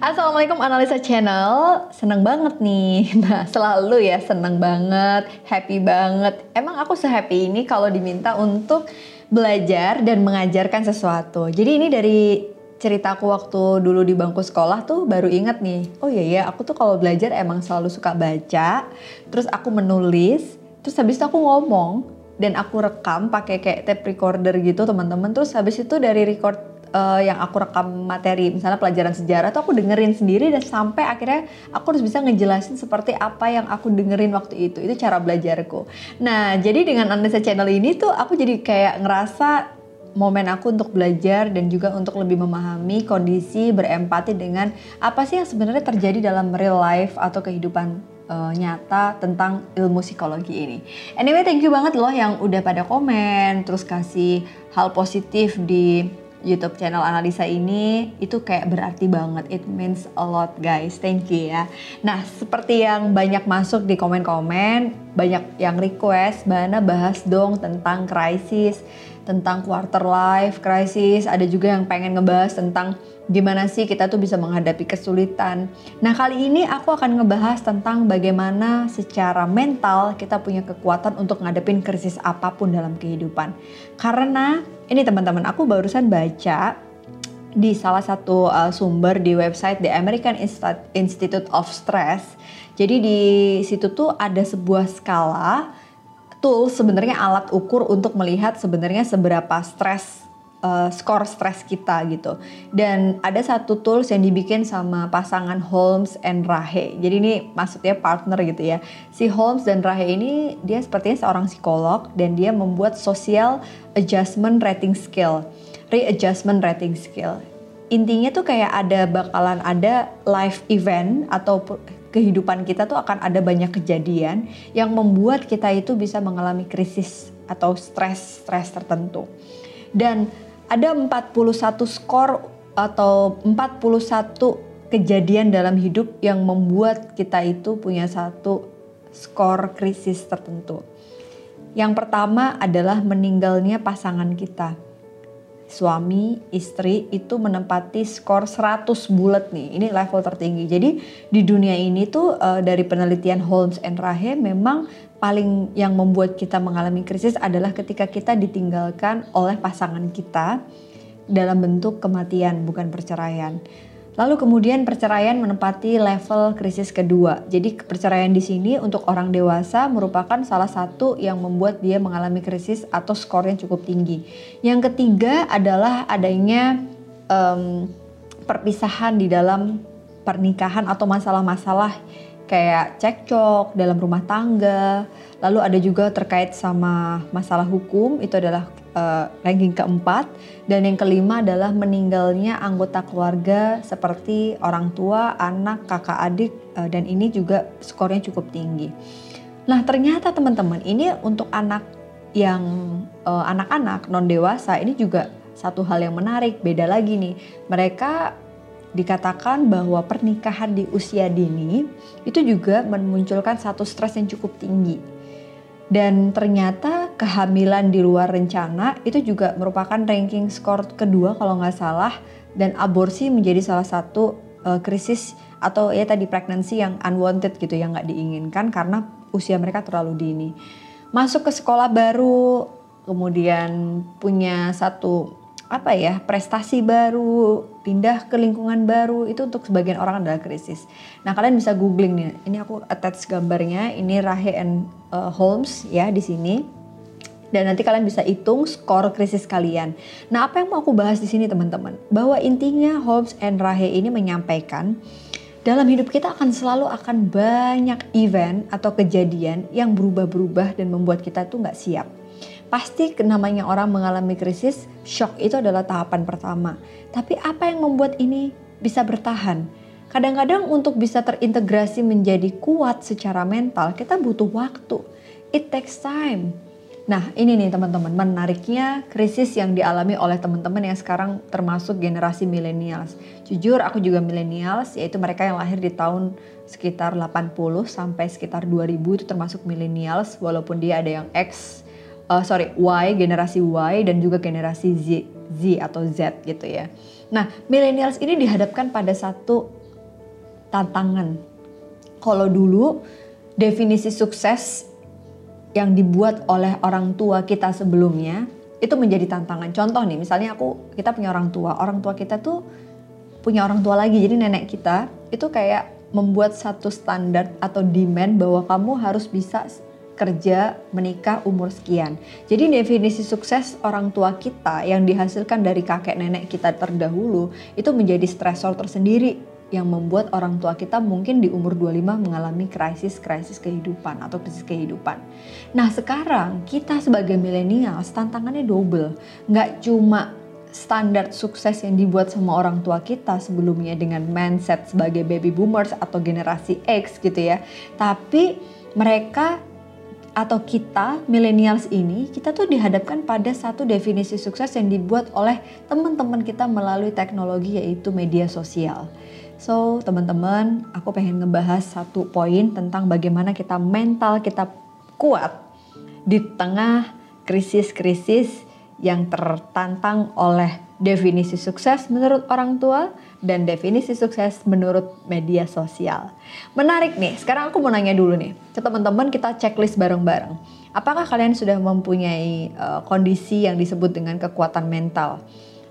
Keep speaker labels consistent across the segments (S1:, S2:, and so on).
S1: Assalamualaikum Analisa Channel, seneng banget nih. Nah selalu ya seneng banget, happy banget. Emang aku sehappy ini kalau diminta untuk belajar dan mengajarkan sesuatu. Jadi ini dari ceritaku waktu dulu di bangku sekolah tuh baru inget nih. Oh iya ya, aku tuh kalau belajar emang selalu suka baca, terus aku menulis, terus habis itu aku ngomong dan aku rekam pakai kayak tape recorder gitu teman-teman. Terus habis itu dari record uh, yang aku rekam materi misalnya pelajaran sejarah tuh aku dengerin sendiri dan sampai akhirnya aku harus bisa ngejelasin seperti apa yang aku dengerin waktu itu itu cara belajarku nah jadi dengan analisa channel ini tuh aku jadi kayak ngerasa momen aku untuk belajar dan juga untuk lebih memahami kondisi berempati dengan apa sih yang sebenarnya terjadi dalam real life atau kehidupan uh, nyata tentang ilmu psikologi ini. Anyway, thank you banget loh yang udah pada komen, terus kasih hal positif di YouTube channel analisa ini itu kayak berarti banget. It means a lot guys. Thank you ya. Nah, seperti yang banyak masuk di komen-komen, banyak yang request, Bana bahas dong tentang krisis, tentang quarter life crisis, ada juga yang pengen ngebahas tentang gimana sih kita tuh bisa menghadapi kesulitan. Nah, kali ini aku akan ngebahas tentang bagaimana secara mental kita punya kekuatan untuk ngadepin krisis apa pun dalam kehidupan. Karena ini teman-teman, aku barusan baca di salah satu uh, sumber di website The American Institute of Stress. Jadi di situ tuh ada sebuah skala tool sebenarnya alat ukur untuk melihat sebenarnya seberapa stres uh, skor stres kita gitu. Dan ada satu tools yang dibikin sama pasangan Holmes and Rahe. Jadi ini maksudnya partner gitu ya. Si Holmes dan Rahe ini dia sepertinya seorang psikolog dan dia membuat social adjustment rating skill, readjustment rating skill. Intinya tuh kayak ada bakalan ada live event atau kehidupan kita tuh akan ada banyak kejadian yang membuat kita itu bisa mengalami krisis atau stres-stres tertentu. Dan ada 41 skor atau 41 kejadian dalam hidup yang membuat kita itu punya satu skor krisis tertentu. Yang pertama adalah meninggalnya pasangan kita suami, istri itu menempati skor 100 bulat nih. Ini level tertinggi. Jadi di dunia ini tuh uh, dari penelitian Holmes and Rahe memang paling yang membuat kita mengalami krisis adalah ketika kita ditinggalkan oleh pasangan kita dalam bentuk kematian bukan perceraian. Lalu kemudian perceraian menempati level krisis kedua. Jadi perceraian di sini untuk orang dewasa merupakan salah satu yang membuat dia mengalami krisis atau skor yang cukup tinggi. Yang ketiga adalah adanya um, perpisahan di dalam pernikahan atau masalah-masalah kayak cekcok dalam rumah tangga. Lalu ada juga terkait sama masalah hukum itu adalah uh, ranking keempat. Dan yang kelima adalah meninggalnya anggota keluarga seperti orang tua, anak, kakak adik uh, dan ini juga skornya cukup tinggi. Nah ternyata teman-teman ini untuk anak yang uh, anak-anak non dewasa ini juga satu hal yang menarik beda lagi nih. Mereka dikatakan bahwa pernikahan di usia dini itu juga memunculkan satu stres yang cukup tinggi dan ternyata kehamilan di luar rencana itu juga merupakan ranking skor kedua kalau nggak salah dan aborsi menjadi salah satu uh, krisis atau ya tadi pregnancy yang unwanted gitu yang nggak diinginkan karena usia mereka terlalu dini. Masuk ke sekolah baru, kemudian punya satu apa ya prestasi baru pindah ke lingkungan baru itu untuk sebagian orang adalah krisis. Nah kalian bisa googling nih. Ini aku attach gambarnya. Ini Rahe and uh, Holmes ya di sini. Dan nanti kalian bisa hitung skor krisis kalian. Nah apa yang mau aku bahas di sini teman-teman? Bahwa intinya Holmes and Rahe ini menyampaikan dalam hidup kita akan selalu akan banyak event atau kejadian yang berubah-berubah dan membuat kita tuh nggak siap Pasti namanya orang mengalami krisis, shock itu adalah tahapan pertama. Tapi apa yang membuat ini bisa bertahan? Kadang-kadang untuk bisa terintegrasi menjadi kuat secara mental, kita butuh waktu. It takes time. Nah ini nih teman-teman, menariknya krisis yang dialami oleh teman-teman yang sekarang termasuk generasi millennials. Jujur aku juga millennials, yaitu mereka yang lahir di tahun sekitar 80 sampai sekitar 2000 itu termasuk millennials, walaupun dia ada yang X, uh, sorry Y generasi Y dan juga generasi Z Z atau Z gitu ya. Nah millennials ini dihadapkan pada satu tantangan. Kalau dulu definisi sukses yang dibuat oleh orang tua kita sebelumnya itu menjadi tantangan. Contoh nih, misalnya aku kita punya orang tua, orang tua kita tuh punya orang tua lagi, jadi nenek kita itu kayak membuat satu standar atau demand bahwa kamu harus bisa kerja, menikah umur sekian. Jadi definisi sukses orang tua kita yang dihasilkan dari kakek nenek kita terdahulu itu menjadi stresor tersendiri yang membuat orang tua kita mungkin di umur 25 mengalami krisis-krisis kehidupan atau krisis kehidupan. Nah sekarang kita sebagai milenial tantangannya double. Nggak cuma standar sukses yang dibuat sama orang tua kita sebelumnya dengan mindset sebagai baby boomers atau generasi X gitu ya. Tapi mereka atau kita millennials ini kita tuh dihadapkan pada satu definisi sukses yang dibuat oleh teman-teman kita melalui teknologi yaitu media sosial. So teman-teman, aku pengen ngebahas satu poin tentang bagaimana kita mental kita kuat di tengah krisis-krisis yang tertantang oleh definisi sukses menurut orang tua dan definisi sukses menurut media sosial. Menarik nih, sekarang aku mau nanya dulu nih ke teman-teman kita checklist bareng-bareng. Apakah kalian sudah mempunyai uh, kondisi yang disebut dengan kekuatan mental?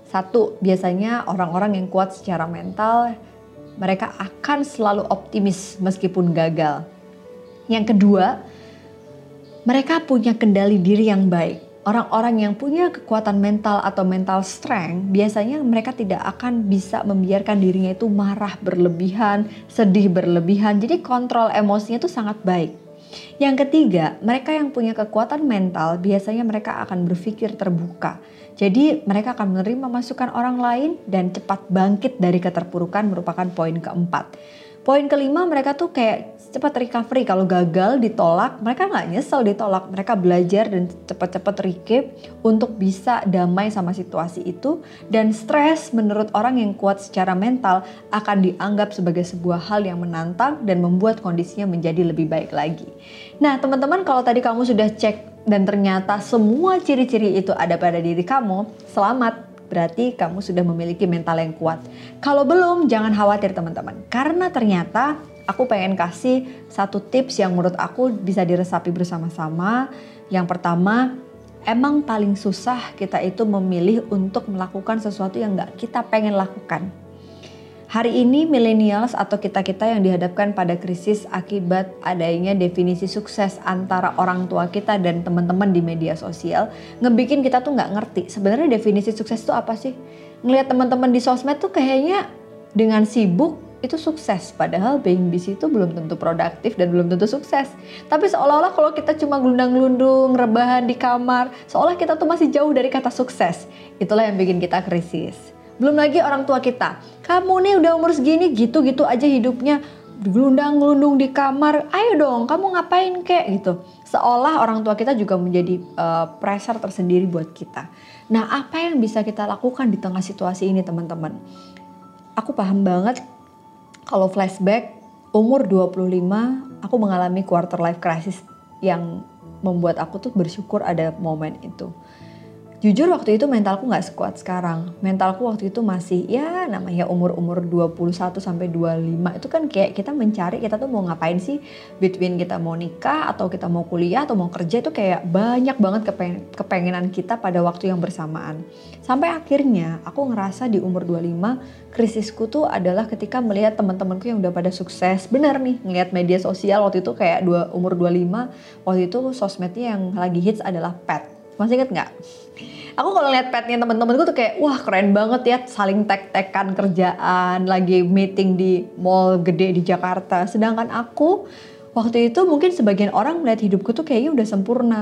S1: Satu, biasanya orang-orang yang kuat secara mental mereka akan selalu optimis meskipun gagal. Yang kedua, mereka punya kendali diri yang baik orang-orang yang punya kekuatan mental atau mental strength biasanya mereka tidak akan bisa membiarkan dirinya itu marah berlebihan, sedih berlebihan. Jadi kontrol emosinya itu sangat baik. Yang ketiga, mereka yang punya kekuatan mental biasanya mereka akan berpikir terbuka. Jadi mereka akan menerima masukan orang lain dan cepat bangkit dari keterpurukan merupakan poin keempat. Poin kelima mereka tuh kayak cepat recovery kalau gagal ditolak mereka nggak nyesel ditolak mereka belajar dan cepat-cepat recap untuk bisa damai sama situasi itu dan stres menurut orang yang kuat secara mental akan dianggap sebagai sebuah hal yang menantang dan membuat kondisinya menjadi lebih baik lagi. Nah teman-teman kalau tadi kamu sudah cek dan ternyata semua ciri-ciri itu ada pada diri kamu, selamat berarti kamu sudah memiliki mental yang kuat. Kalau belum, jangan khawatir teman-teman. Karena ternyata aku pengen kasih satu tips yang menurut aku bisa diresapi bersama-sama. Yang pertama, emang paling susah kita itu memilih untuk melakukan sesuatu yang gak kita pengen lakukan. Hari ini millennials atau kita-kita yang dihadapkan pada krisis akibat adanya definisi sukses antara orang tua kita dan teman-teman di media sosial, ngebikin kita tuh nggak ngerti sebenarnya definisi sukses itu apa sih? Ngelihat teman-teman di sosmed tuh kayaknya dengan sibuk itu sukses padahal being busy itu belum tentu produktif dan belum tentu sukses tapi seolah-olah kalau kita cuma gelundang-gelundung rebahan di kamar seolah kita tuh masih jauh dari kata sukses itulah yang bikin kita krisis belum lagi orang tua kita. Kamu nih udah umur segini gitu-gitu aja hidupnya gelundang-gelundung di kamar. Ayo dong, kamu ngapain kek gitu. Seolah orang tua kita juga menjadi uh, pressure tersendiri buat kita. Nah, apa yang bisa kita lakukan di tengah situasi ini, teman-teman? Aku paham banget kalau flashback umur 25 aku mengalami quarter life crisis yang membuat aku tuh bersyukur ada momen itu Jujur waktu itu mentalku nggak sekuat sekarang. Mentalku waktu itu masih ya namanya umur-umur 21 sampai 25 itu kan kayak kita mencari kita tuh mau ngapain sih between kita mau nikah atau kita mau kuliah atau mau kerja itu kayak banyak banget kepeng kepengenan kita pada waktu yang bersamaan. Sampai akhirnya aku ngerasa di umur 25 krisisku tuh adalah ketika melihat teman-temanku yang udah pada sukses. Benar nih, ngeliat media sosial waktu itu kayak dua, umur 25, waktu itu sosmednya yang lagi hits adalah pet. Masih inget nggak? Aku kalau lihat petnya temen-temenku tuh kayak wah keren banget ya saling tek-tekan kerjaan lagi meeting di mall gede di Jakarta. Sedangkan aku waktu itu mungkin sebagian orang melihat hidupku tuh kayaknya udah sempurna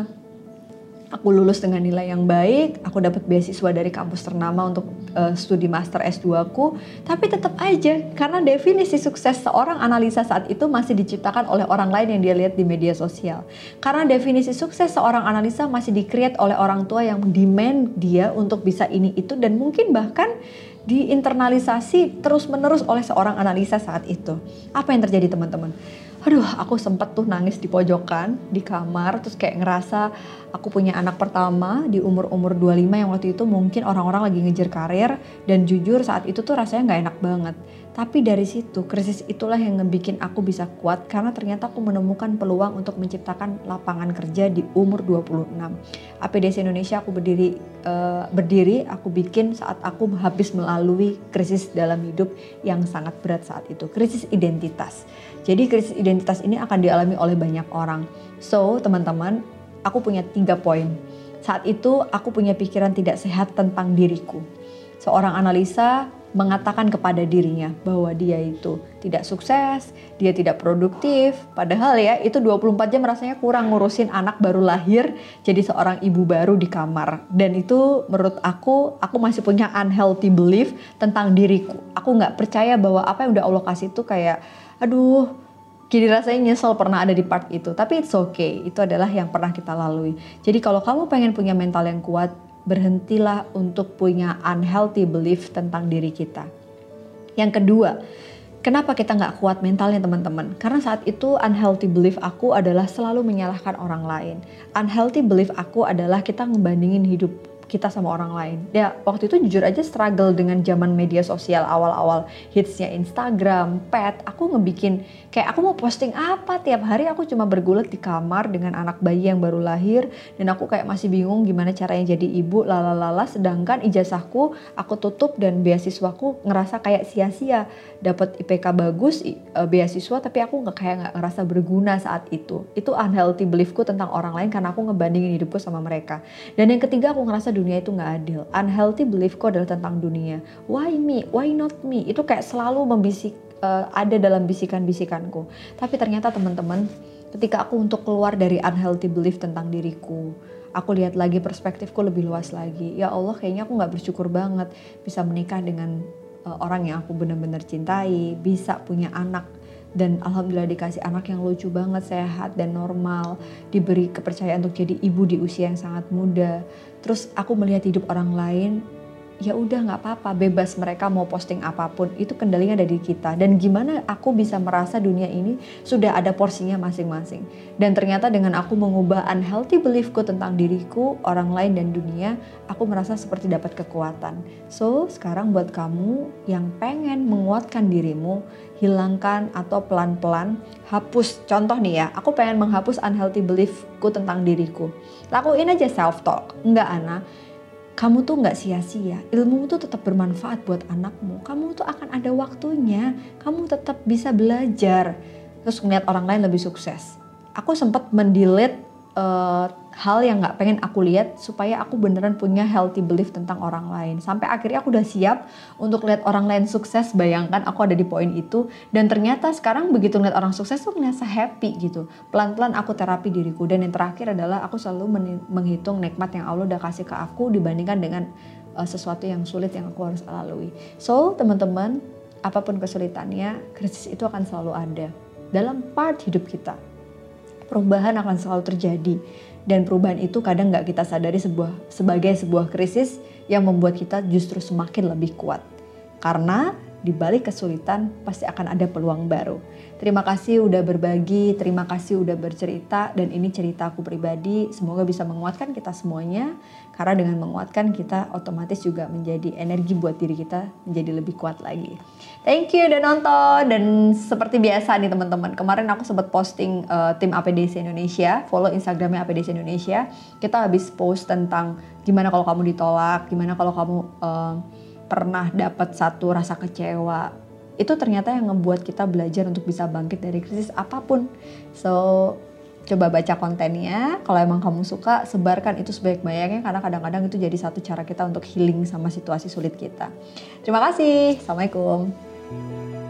S1: aku lulus dengan nilai yang baik, aku dapat beasiswa dari kampus ternama untuk uh, studi master S2 aku, tapi tetap aja karena definisi sukses seorang analisa saat itu masih diciptakan oleh orang lain yang dia lihat di media sosial. Karena definisi sukses seorang analisa masih di-create oleh orang tua yang demand dia untuk bisa ini itu dan mungkin bahkan diinternalisasi terus-menerus oleh seorang analisa saat itu. Apa yang terjadi teman-teman? Aduh aku sempet tuh nangis di pojokan di kamar terus kayak ngerasa aku punya anak pertama di umur-umur 25 yang waktu itu mungkin orang-orang lagi ngejar karir dan jujur saat itu tuh rasanya nggak enak banget Tapi dari situ, krisis itulah yang ngebikin aku bisa kuat karena ternyata aku menemukan peluang untuk menciptakan lapangan kerja di umur 26. APDC Indonesia aku berdiri uh, berdiri aku bikin saat aku habis melalui krisis dalam hidup yang sangat berat saat itu, krisis identitas. Jadi krisis identitas ini akan dialami oleh banyak orang. So, teman-teman, aku punya tiga poin. Saat itu aku punya pikiran tidak sehat tentang diriku. Seorang analisa mengatakan kepada dirinya bahwa dia itu tidak sukses, dia tidak produktif. Padahal ya itu 24 jam rasanya kurang ngurusin anak baru lahir jadi seorang ibu baru di kamar. Dan itu menurut aku, aku masih punya unhealthy belief tentang diriku. Aku nggak percaya bahwa apa yang udah Allah kasih itu kayak, aduh Kini rasanya nyesel pernah ada di part itu, tapi it's okay. Itu adalah yang pernah kita lalui. Jadi kalau kamu pengen punya mental yang kuat, berhentilah untuk punya unhealthy belief tentang diri kita. Yang kedua, kenapa kita nggak kuat mentalnya teman-teman? Karena saat itu unhealthy belief aku adalah selalu menyalahkan orang lain. Unhealthy belief aku adalah kita ngebandingin hidup kita sama orang lain. Ya waktu itu jujur aja struggle dengan zaman media sosial awal-awal hitsnya Instagram, pet. Aku ngebikin kayak aku mau posting apa tiap hari aku cuma bergulat di kamar dengan anak bayi yang baru lahir dan aku kayak masih bingung gimana caranya jadi ibu lalalala sedangkan ijazahku aku tutup dan beasiswaku ngerasa kayak sia-sia dapat IPK bagus uh, beasiswa tapi aku nggak kayak nggak ngerasa berguna saat itu. Itu unhealthy beliefku tentang orang lain karena aku ngebandingin hidupku sama mereka. Dan yang ketiga aku ngerasa dunia itu nggak adil. Unhealthy beliefku adalah tentang dunia. Why me? Why not me? Itu kayak selalu membisik uh, ada dalam bisikan-bisikanku. Tapi ternyata teman-teman, ketika aku untuk keluar dari unhealthy belief tentang diriku, aku lihat lagi perspektifku lebih luas lagi. Ya Allah, kayaknya aku nggak bersyukur banget bisa menikah dengan uh, orang yang aku benar-benar cintai, bisa punya anak dan alhamdulillah dikasih anak yang lucu banget, sehat dan normal, diberi kepercayaan untuk jadi ibu di usia yang sangat muda. Terus aku melihat hidup orang lain ya udah nggak apa-apa bebas mereka mau posting apa pun itu kendalinya ada di kita. Dan gimana aku bisa merasa dunia ini sudah ada porsinya masing-masing. Dan ternyata dengan aku mengubah unhealthy beliefku tentang diriku orang lain dan dunia aku merasa seperti dapat kekuatan. So sekarang buat kamu yang pengen menguatkan dirimu hilangkan atau pelan-pelan hapus. Contoh nih ya aku pengen menghapus unhealthy beliefku tentang diriku. Lakuin aja self talk enggak Ana kamu tuh nggak sia-sia, ilmu tuh tetap bermanfaat buat anakmu. Kamu tuh akan ada waktunya, kamu tetap bisa belajar. Terus ngeliat orang lain lebih sukses. Aku sempat mendelete uh, hal yang nggak pengen aku lihat supaya aku beneran punya healthy belief tentang orang lain. Sampai akhirnya aku udah siap untuk lihat orang lain sukses. Bayangkan aku ada di poin itu dan ternyata sekarang begitu ngeliat orang sukses tuh ngerasa happy gitu. Pelan-pelan aku terapi diriku dan yang terakhir adalah aku selalu menghitung nikmat yang Allah udah kasih ke aku dibandingkan dengan uh, sesuatu yang sulit yang aku harus lalui. So teman-teman, apa pun kesulitannya, krisis itu akan selalu ada dalam part hidup kita perubahan akan selalu terjadi. Dan perubahan itu kadang nggak kita sadari sebuah sebagai sebuah krisis yang membuat kita justru semakin lebih kuat. Karena di balik kesulitan pasti akan ada peluang baru. Terima kasih udah berbagi, terima kasih udah bercerita dan ini cerita aku pribadi. Semoga bisa menguatkan kita semuanya karena dengan menguatkan kita otomatis juga menjadi energi buat diri kita menjadi lebih kuat lagi. Thank you udah nonton dan seperti biasa nih teman-teman. Kemarin aku sempat posting uh, tim APDC Indonesia, follow Instagramnya APDC Indonesia. Kita habis post tentang gimana kalau kamu ditolak, gimana kalau kamu uh, pernah dapat satu rasa kecewa itu ternyata yang ngebuat kita belajar untuk bisa bangkit dari krisis apa pun. So coba baca kontennya. Kalau emang kamu suka sebarkan itu sebaik-baiknya karena kadang-kadang itu jadi satu cara kita untuk healing sama situasi sulit kita. Terima kasih. Assalamualaikum